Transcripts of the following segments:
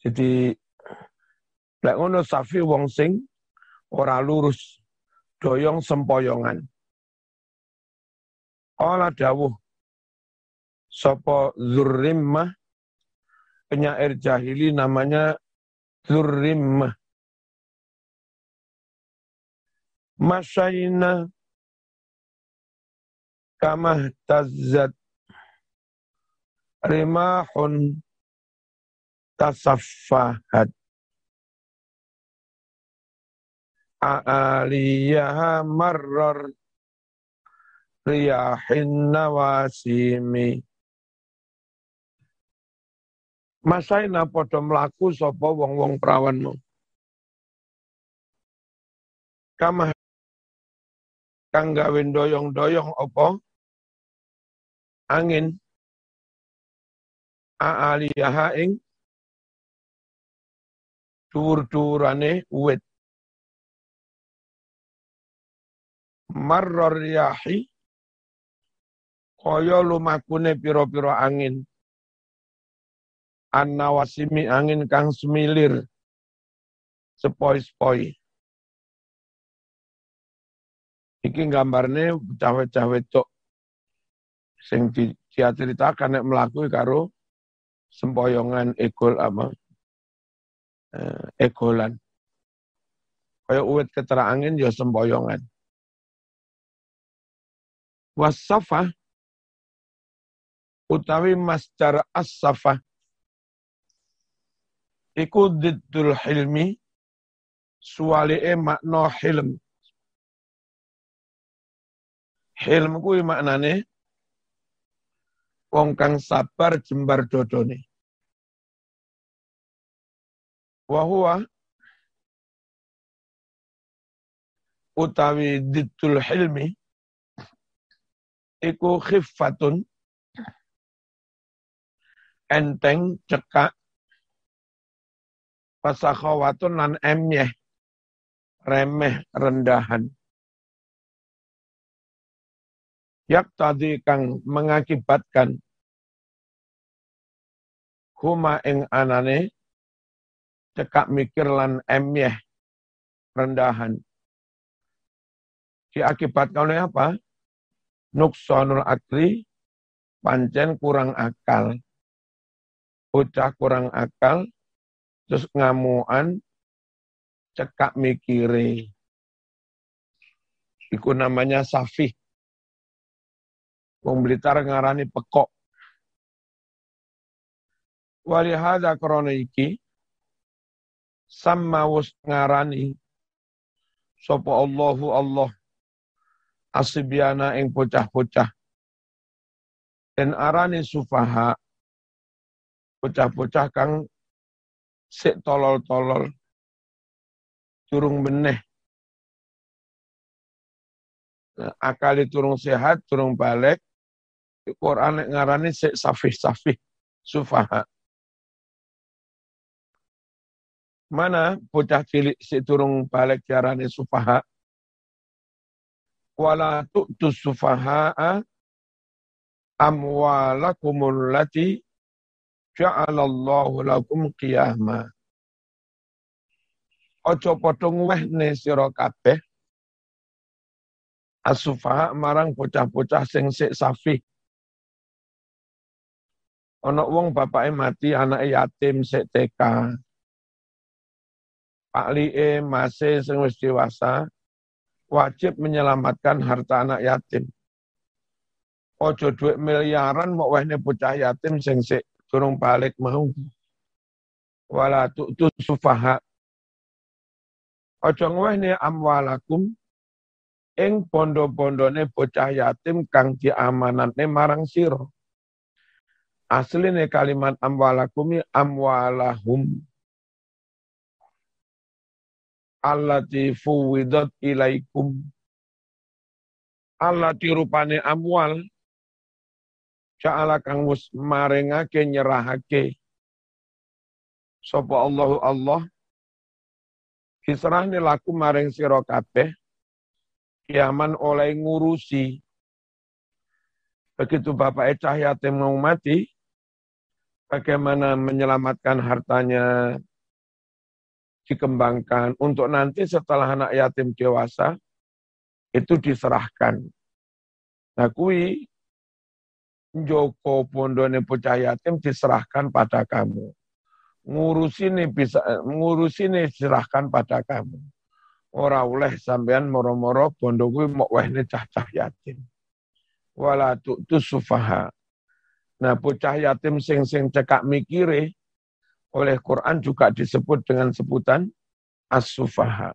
Jadi lek ngono safi wong sing ora lurus doyong sempoyongan. Ola dawuh sopo zurrimmah penyair jahili namanya zurrimmah. Masyayna kamah tazzat rimahun tasaffahat. A'aliyaha marrar riyahin nawasimi. Masaina padha mlaku sapa wong-wong prawanmu Kamah kang gawe doyong-doyong apa? Angin. A'aliyaha ing dhuwur-dhuwurane wit marror yahi kaya lumakune pira-pira angin. Annawasimi angin kang semilir. Sepoi-sepoi. Iki gambarne cawe-cawe wedok sing diceritakan nek mlaku karo sempoyongan ekol apa eh, ekolan kaya uwit ketera angin ya sempoyongan. Wasafa utawi masdar as-safa iku diddul hilmi suwali'e makna hilm. Hilm kuwi maknane wong kang sabar jembar dodone. Wa huwa utawi ditul hilmi iku khiffatun enteng cekak pasakhawatun lan emyeh remeh rendahan. Yak tadi kang mengakibatkan huma ing anane cekak mikir lan emyeh rendahan. Diakibatkan oleh apa? Nuksonul akli, pancen kurang akal. Bocah kurang akal, terus ngamuan, cekak mikire. Iku namanya safih. Wong ngarani pekok. Wali hadza krana iki sama wus ngarani sapa Allahu Allah asibiana ing bocah-bocah dan arani sufaha bocah-bocah kang sik tolol-tolol turung beneh akali turung sehat turung balik Quran ngarani sik safih-safih sufaha. Mana bocah cilik si turung balik diarani sufaha? Wala tu'tu sufaha'a amwalakumul lati ja'alallahu lakum qiyama. Ojo padha ngwehne sira kabeh asufaha marang bocah-bocah sing sik safih Ono wong bapake mati, anake yatim sik TK. Pak Lie masih sing wis dewasa wajib menyelamatkan harta anak yatim. Ojo duit miliaran mau wehne bocah yatim sing sik durung balik mau. Wala tu'tu sufaha. Ojo ngwehne amwalakum ing bondo-bondone bocah yatim kang diamanatne marang sira Asline kalimat amwalakumi amwalahum. Allati fuwidat ilaikum. Allati rupane amwal. Ja'ala kang mus maringake nyerahake. Sopo Allahu Allah. Kisrahni laku maring sira kabeh. Kiaman oleh ngurusi. Begitu Bapak Ecah yatim mau mati, bagaimana menyelamatkan hartanya, dikembangkan untuk nanti setelah anak yatim dewasa itu diserahkan. Nah kui Joko pondone bocah yatim diserahkan pada kamu. Ngurusi ini bisa ngurusi ini diserahkan pada kamu. Ora oleh sampean moro-moro bondo kuwi mok wehne cah-cah yatim. Wala tu sufaha. Nah, bocah yatim sing sing cekak mikire oleh Quran juga disebut dengan sebutan as-sufaha.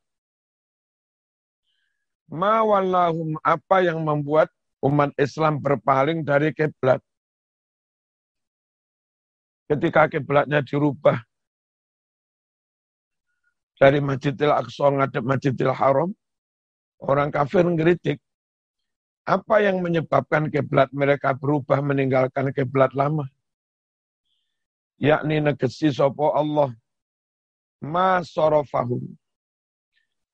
Ma wallahum apa yang membuat umat Islam berpaling dari kiblat. Ketika kiblatnya dirubah dari Masjidil Aqsa ngadep Masjidil Haram, orang kafir ngeritik. Apa yang menyebabkan kiblat mereka berubah meninggalkan kiblat lama? Yakni negesi sopo Allah ma sorofahum.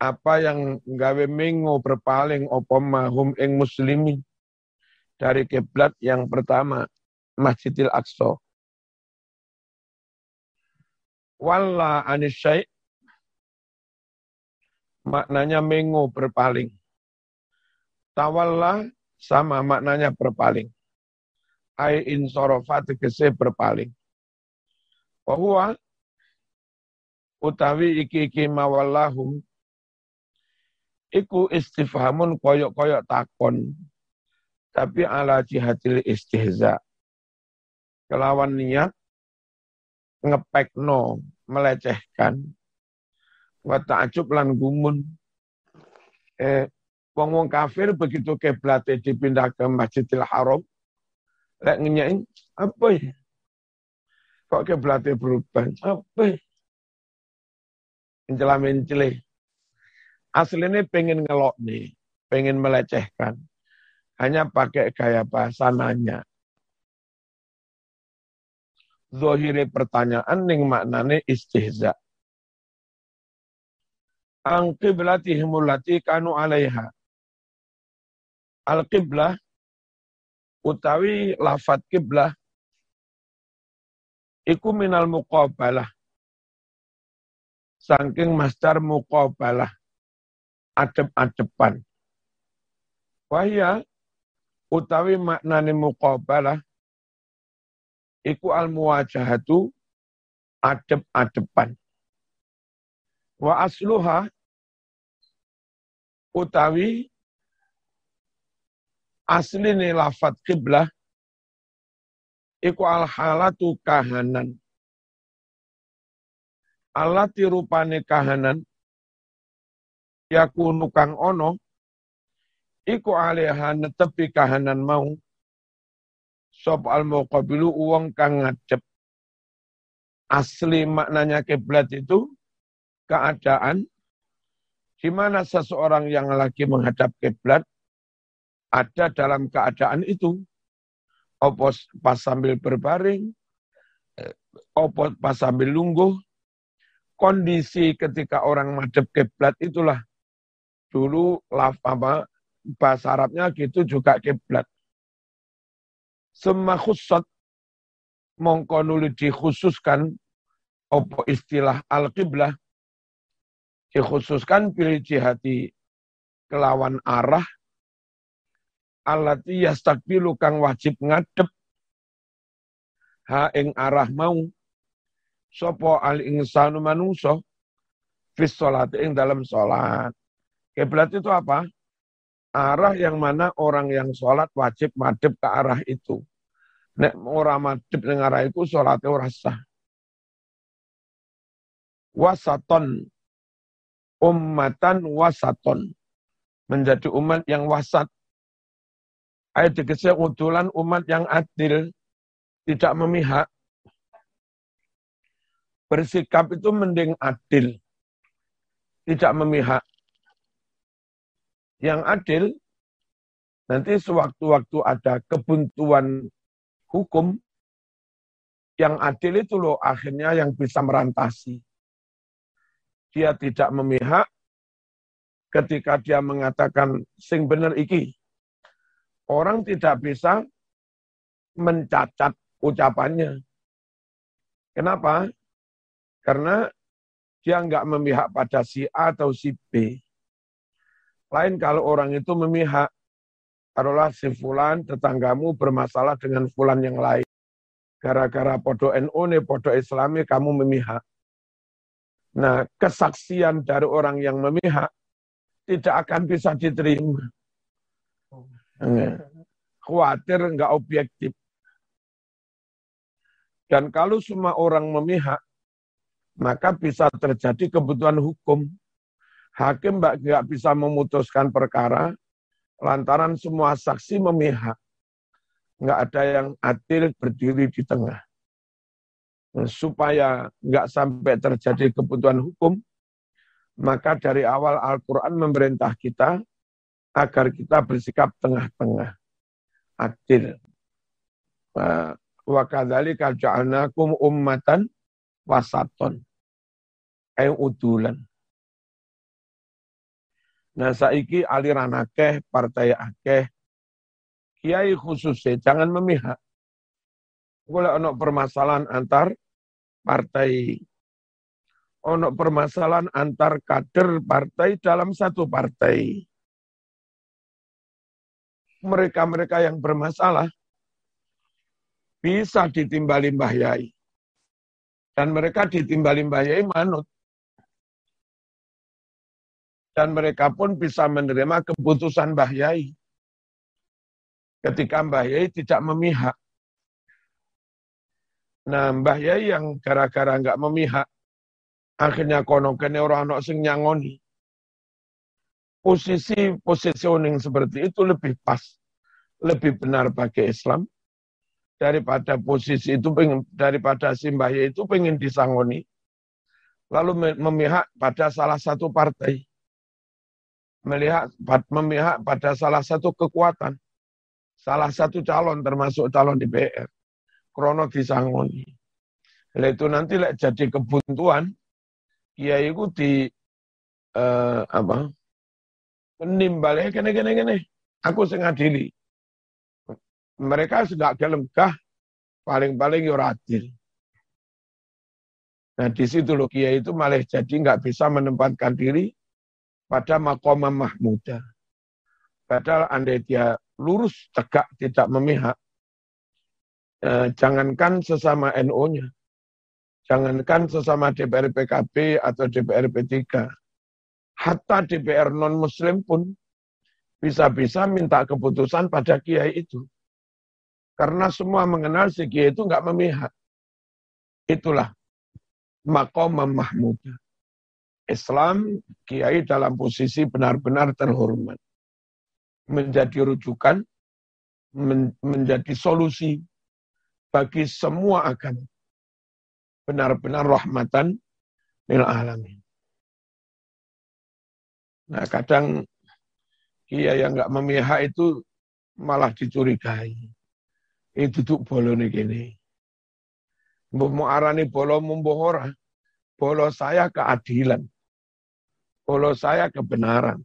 Apa yang gawe mengo berpaling opo mahum ing muslimin dari kiblat yang pertama Masjidil Aqsa. Walla anisyai maknanya mengo berpaling. Tawalla sama maknanya berpaling. Ai insorofa tegese berpaling. Bahwa utawi iki-iki mawallahum iku istifhamun koyok-koyok takon tapi ala jihadil istihza. Kelawan niat ngepekno, melecehkan, wa ta'ajub lan gumun. Eh, wong wong kafir begitu keblate dipindah ke Masjidil Haram, lek ngenyain apa ya? Kok keblate berubah? Apa? Mencela mencele. Aslinya pengen ngelok nih, pengen melecehkan hanya pakai gaya bahasa nanya. Zohiri pertanyaan ning maknane istihza. Ang qiblatihim allati kanu alaiha. Al qiblah utawi lafat kiblah iku minal muqabalah. Saking masdar muqabalah. Adep-adepan. Wahya utawi maknane muqabalah iku al muwajahatu adep-adepan. Wa asluha utawi asline lafat kiblah iku al halatu kahanan. Alati rupane kahanan. Yakunu kang ono. Iku alaiha netepi kahanan mau. Sop al muqabilu uang kang ngadep asli maknanya kiblat itu keadaan di mana seseorang yang lagi menghadap kiblat ada dalam keadaan itu opos pas sambil berbaring opos pas sambil lungguh kondisi ketika orang menghadap kiblat itulah dulu laf apa bahasa Arabnya gitu juga kiblat. Semua khusat mongko nuli dikhususkan opo istilah al-qiblah dikhususkan pilih jihati kelawan arah alati yastakbilu kang wajib ngadep ha ing arah mau sopo al insanu manungso fis salat ing dalam salat. Kiblat itu apa? arah yang mana orang yang sholat wajib madep ke arah itu. Nek orang madep dengan arah itu sholatnya ora sah. Wasaton. Ummatan wasaton. Menjadi umat yang wasat. Ayat dikasih utulan umat yang adil. Tidak memihak. Bersikap itu mending adil. Tidak memihak yang adil, nanti sewaktu-waktu ada kebuntuan hukum, yang adil itu loh akhirnya yang bisa merantasi. Dia tidak memihak ketika dia mengatakan sing bener iki. Orang tidak bisa mencacat ucapannya. Kenapa? Karena dia nggak memihak pada si A atau si B. Lain kalau orang itu memihak, taruhlah si Fulan, tetanggamu bermasalah dengan Fulan yang lain. Gara-gara podo NU nih, podo Islami, kamu memihak. Nah, kesaksian dari orang yang memihak tidak akan bisa diterima. Khawatir nggak objektif. Dan kalau semua orang memihak, maka bisa terjadi kebutuhan hukum. Hakim nggak bisa memutuskan perkara lantaran semua saksi memihak. Nggak ada yang adil berdiri di tengah. Nah, supaya nggak sampai terjadi kebutuhan hukum, maka dari awal Al-Quran memerintah kita agar kita bersikap tengah-tengah, adil. Wa kadzalika ja'alnakum ummatan wasaton. Ayo udulan. Nah saiki aliran akeh, partai akeh, kiai khususnya jangan memihak. Kalau ono permasalahan antar partai, ono permasalahan antar kader partai dalam satu partai. Mereka-mereka yang bermasalah bisa ditimbali Mbah Yai. Dan mereka ditimbali Mbah Yai manut. Dan mereka pun bisa menerima keputusan Mbah Yai. Ketika Mbah Yai tidak memihak. Nah, Mbah Yai yang gara-gara nggak memihak, akhirnya kono kene orang anak sing nyangoni. Posisi positioning seperti itu lebih pas, lebih benar bagi Islam. Daripada posisi itu pengen, daripada simbahya itu pengen disangoni lalu memihak pada salah satu partai. Melihat memihak pada salah satu kekuatan. Salah satu calon termasuk calon DPR krono disangoni. Lalu itu nanti lek jadi kebuntuan kiai itu di eh, apa menimbali kene kene kene aku sengadili mereka sudah gelengkah, paling-paling yo adil. Nah di situ loh Kiai itu malah jadi nggak bisa menempatkan diri pada makom mahmuda. Padahal andai dia lurus, tegak, tidak memihak, eh, jangankan sesama NU-nya, jangankan sesama DPR PKB atau DPR P3, hatta DPR non-muslim pun bisa-bisa minta keputusan pada kiai itu. Karena semua mengenal si kiai itu nggak memihak. Itulah makom mahmud. Islam, kiai dalam posisi benar-benar terhormat. Menjadi rujukan, men menjadi solusi bagi semua agama. Benar-benar rahmatan lil alamin. Nah kadang kiai yang nggak memihak itu malah dicurigai tuh bolo nih gini. Mau arani bolo membohora. Bolo saya keadilan. Bolo saya kebenaran.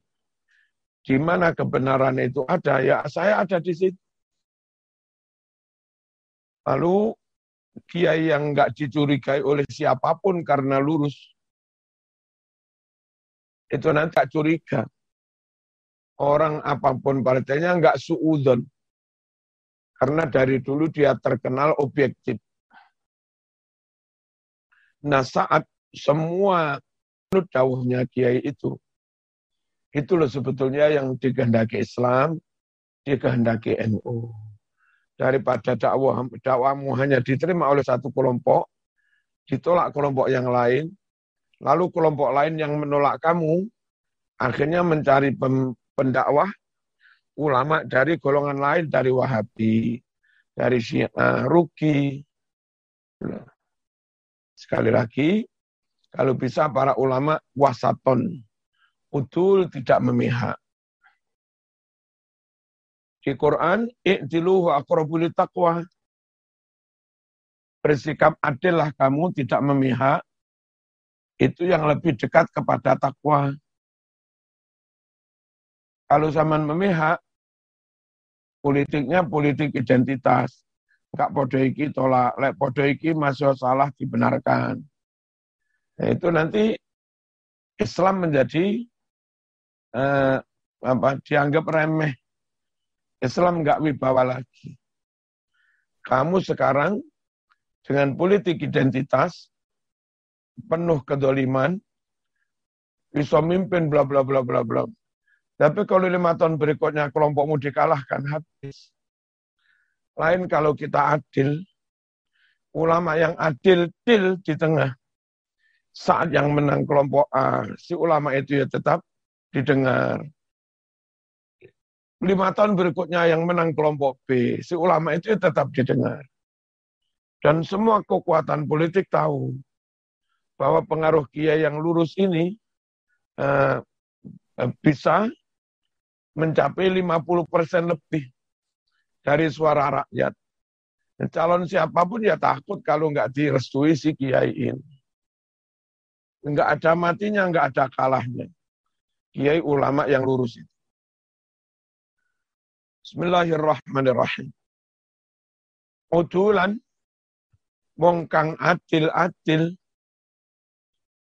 Di mana kebenaran itu ada, ya saya ada di situ. Lalu kiai yang nggak dicurigai oleh siapa pun karena lurus, itu nanti tak curiga. Orang apa pun partainya nggak suudon. Karena dari dulu dia terkenal objektif. Nah saat semua dawuhnya Kiai itu, itu loh sebetulnya yang dikehendaki Islam, dikehendaki NU. Daripada dakwah dakwamu hanya diterima oleh satu kelompok, ditolak kelompok yang lain, lalu kelompok lain yang menolak kamu, akhirnya mencari pendakwah ulama dari golongan lain, dari Wahabi, dari Syiah, Ruki. Sekali lagi, kalau bisa para ulama wasaton, utul tidak memihak. Di Quran, i'tiluhu akrabuli taqwa. Bersikap adillah kamu tidak memihak, itu yang lebih dekat kepada takwa. Kalau zaman memihak, politiknya politik identitas. Enggak podo iki tolak, lek podo iki masih salah dibenarkan. Nah, itu nanti Islam menjadi eh, apa dianggap remeh. Islam enggak wibawa lagi. Kamu sekarang dengan politik identitas penuh kedoliman, bisa mimpin bla bla bla bla bla. Tapi kalau lima tahun berikutnya kelompokmu dikalahkan habis. Lain kalau kita adil, ulama yang adil til di tengah. Saat yang menang kelompok A, si ulama itu ya tetap didengar. Lima tahun berikutnya yang menang kelompok B, si ulama itu ya tetap didengar. Dan semua kekuatan politik tahu bahwa pengaruh kiai yang lurus ini uh, bisa mencapai 50% persen lebih dari suara rakyat. Calon siapa pun ya takut kalau nggak direstui si kiai ini. Nggak ada matinya, nggak ada kalahnya. Kiai ulama yang lurus itu. Bismillahirrahmanirrahim. Utulan, wong kang adil-adil,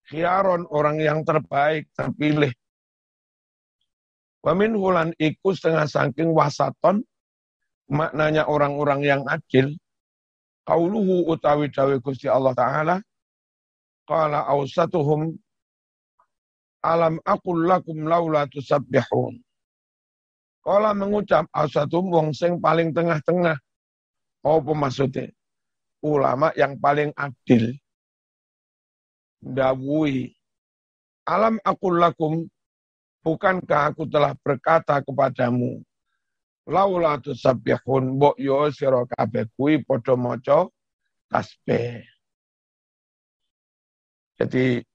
khiaron orang yang terbaik, terpilih, Wamin hulan iku setengah saking wasaton, maknanya orang-orang yang adil, kauluhu utawi dawe Gusti Allah Ta'ala, qala awsatuhum alam akul lakum laula tusabbihun. Kala mengucap awsatuhum wong sing paling tengah-tengah. Apa maksudnya? Ulama yang paling adil. Dawui. Alam akul lakum bukankah aku telah berkata kepadamu, laula tusabbihun mbok yo sira kabeh kuwi padha maca tasbih. Jadi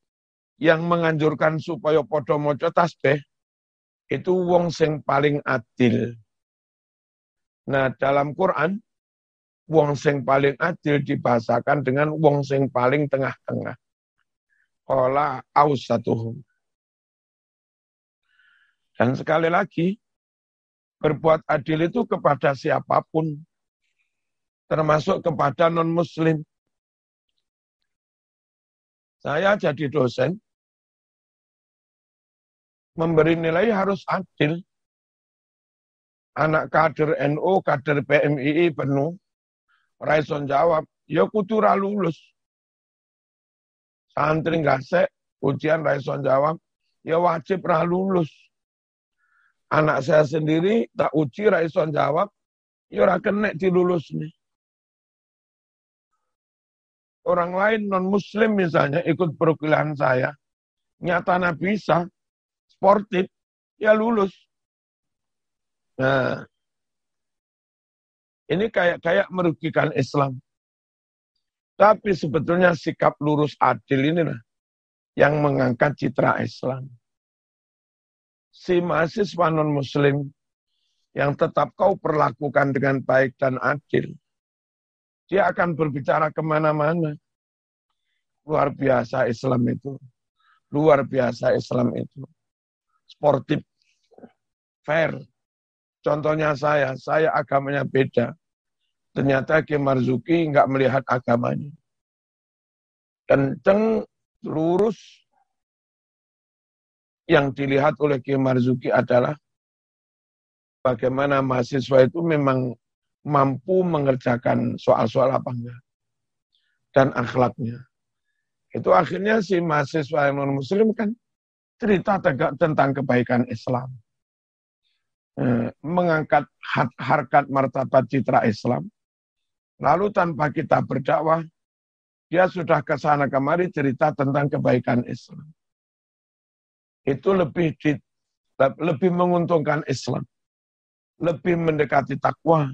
yang menganjurkan supaya padha maca tasbih itu wong sing paling adil. Nah, dalam Quran wong sing paling adil dibahasakan dengan wong sing paling tengah-tengah. Qala ausatuhum. Dan sekali lagi, berbuat adil itu kepada siapa pun, termasuk kepada non-muslim. Saya jadi dosen, memberi nilai harus adil. Anak kader NU, kader PMII penuh, Raison jawab, ya kutura lulus. Santri nggak ujian Raison jawab, ya wajib ra lulus. Anak saya sendiri tak uji raison jawab, ya ora kena dilulus nih. Orang lain non muslim misalnya ikut perkuliahan saya, nyata bisa, sportif, ya lulus. Nah, ini kayak kayak merugikan Islam. Tapi sebetulnya sikap lurus adil ini lah yang mengangkat citra Islam si mahasiswa non-muslim yang tetap kau perlakukan dengan baik dan adil, dia akan berbicara ke mana-mana. Luar biasa Islam itu. Luar biasa Islam itu. Sportif, fair. Contohnya saya, saya agamanya beda. Ternyata Ki Marzuki nggak melihat agamanya. Kenceng, lurus, yang dilihat oleh Kiai Marzuki adalah bagaimana mahasiswa itu memang mampu mengerjakan soal-soal apa enggak dan akhlaknya. Itu akhirnya si mahasiswa yang non-muslim kan cerita tegak tentang kebaikan Islam. Eh, mengangkat harkat martabat citra Islam. Lalu tanpa kita berdakwah, dia sudah ke sana kemari cerita tentang kebaikan Islam itu lebih di, lebih menguntungkan Islam, lebih mendekati takwa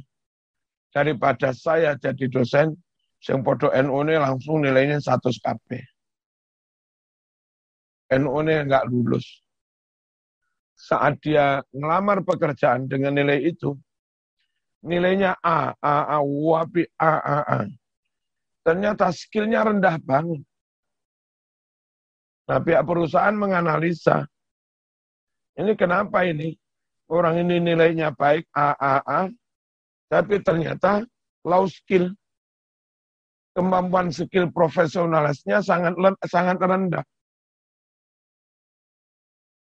daripada saya jadi dosen yang podo NU ini langsung nilainya satu KB. NU ini nggak lulus. Saat dia ngelamar pekerjaan dengan nilai itu, nilainya A, A, A, wapi A, A, A. Ternyata skillnya rendah banget. Nah pihak perusahaan menganalisa, ini kenapa ini? Orang ini nilainya baik, A, A, A, tapi ternyata low skill. Kemampuan skill profesionalisnya sangat sangat rendah.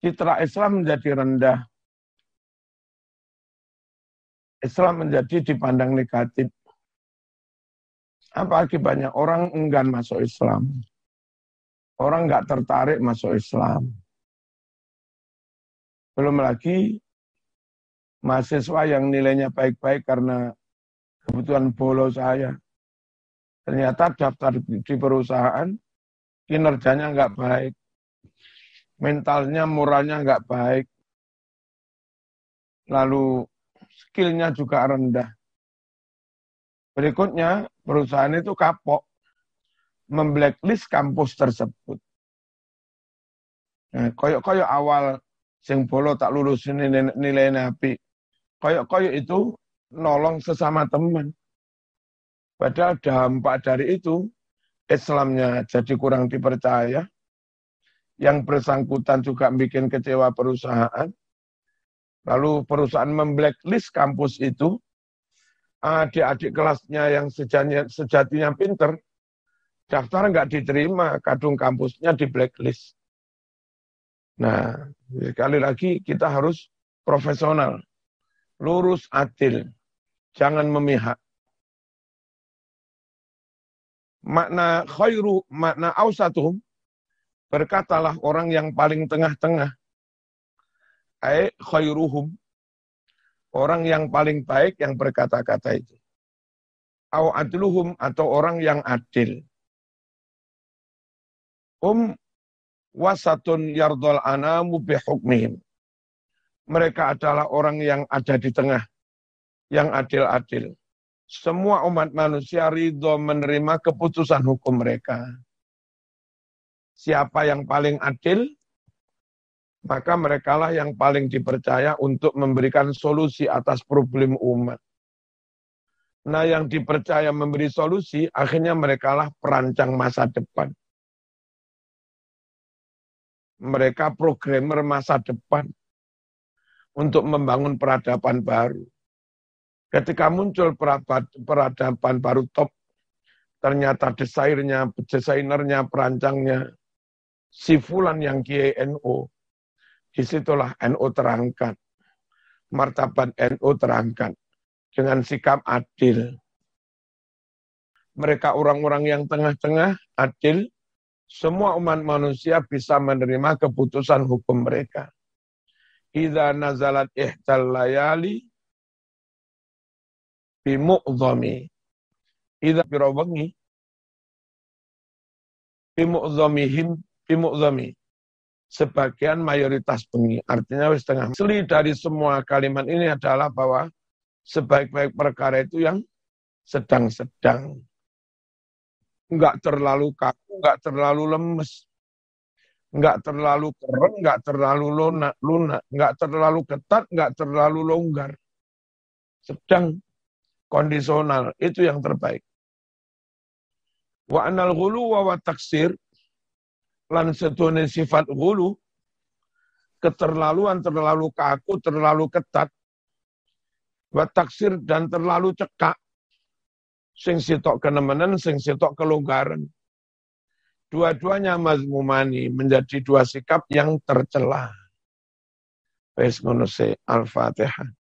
Citra Islam menjadi rendah. Islam menjadi dipandang negatif. Apa akibatnya? Orang enggan masuk Islam. Orang nggak tertarik masuk Islam. Belum lagi mahasiswa yang nilainya baik-baik karena kebutuhan bolo saya. Ternyata daftar di perusahaan, kinerjanya nggak baik. Mentalnya, moralnya nggak baik. Lalu skillnya juga rendah. Berikutnya, perusahaan itu kapok memblacklist kampus tersebut. Nah, koyok-koyok awal sing bolo tak lulus nilai, nilai nabi. Koyok-koyok itu nolong sesama teman. Padahal dampak dari itu, Islamnya jadi kurang dipercaya. Yang bersangkutan juga bikin kecewa perusahaan. Lalu perusahaan memblacklist kampus itu. Adik-adik kelasnya yang sejatinya, sejatinya pinter, daftar nggak diterima, kadung kampusnya di blacklist. Nah, sekali lagi kita harus profesional, lurus, adil jangan memihak. Makna khairu, makna ausatuhum, berkatalah orang yang paling tengah-tengah. Ay khairuhum, orang yang paling baik yang berkata-kata itu. Au adluhum atau orang yang adil. Um wasatun yardol anamu bihukmihim. Mereka adalah orang yang ada di tengah yang adil-adil. Semua umat manusia ridho menerima keputusan hukum mereka. Siapa yang paling adil, maka merekalah yang paling dipercaya untuk memberikan solusi atas problem umat. Nah yang dipercaya memberi solusi, akhirnya merekalah perancang masa depan. Mereka programmer masa depan untuk membangun peradaban baru. Ketika muncul peradaban baru top, ternyata desairnya, desainernya, perancangnya, si Fulan yang NU. Di situlah NU terangkat. Martabat NU terangkat. Dengan sikap adil. Mereka orang-orang yang tengah-tengah, adil, semua umat manusia bisa menerima keputusan hukum mereka. Idza nazalat ihtal layali bimu'zami. Idza birawangi bimu'zamihim bimu'zami. Sebagian mayoritas bengi. Artinya wis tengah. Seli dari semua kalimat ini adalah bahwa sebaik-baik perkara itu yang sedang-sedang. Enggak terlalu kaku, enggak terlalu lemes. Enggak terlalu keren, enggak terlalu lunak, lunak. Enggak terlalu ketat, enggak terlalu longgar. Sedang kondisional, itu yang terbaik. Wa anal gulu wa, wa taksir, lan setune sifat gulu, keterlaluan, terlalu kaku, terlalu ketat, wa taksir dan terlalu cekak, sing sitok kenemenen, sing sitok kelonggaran. Dua-duanya mazmumani menjadi dua sikap yang tercela. Wes ngono Al-Fatihah.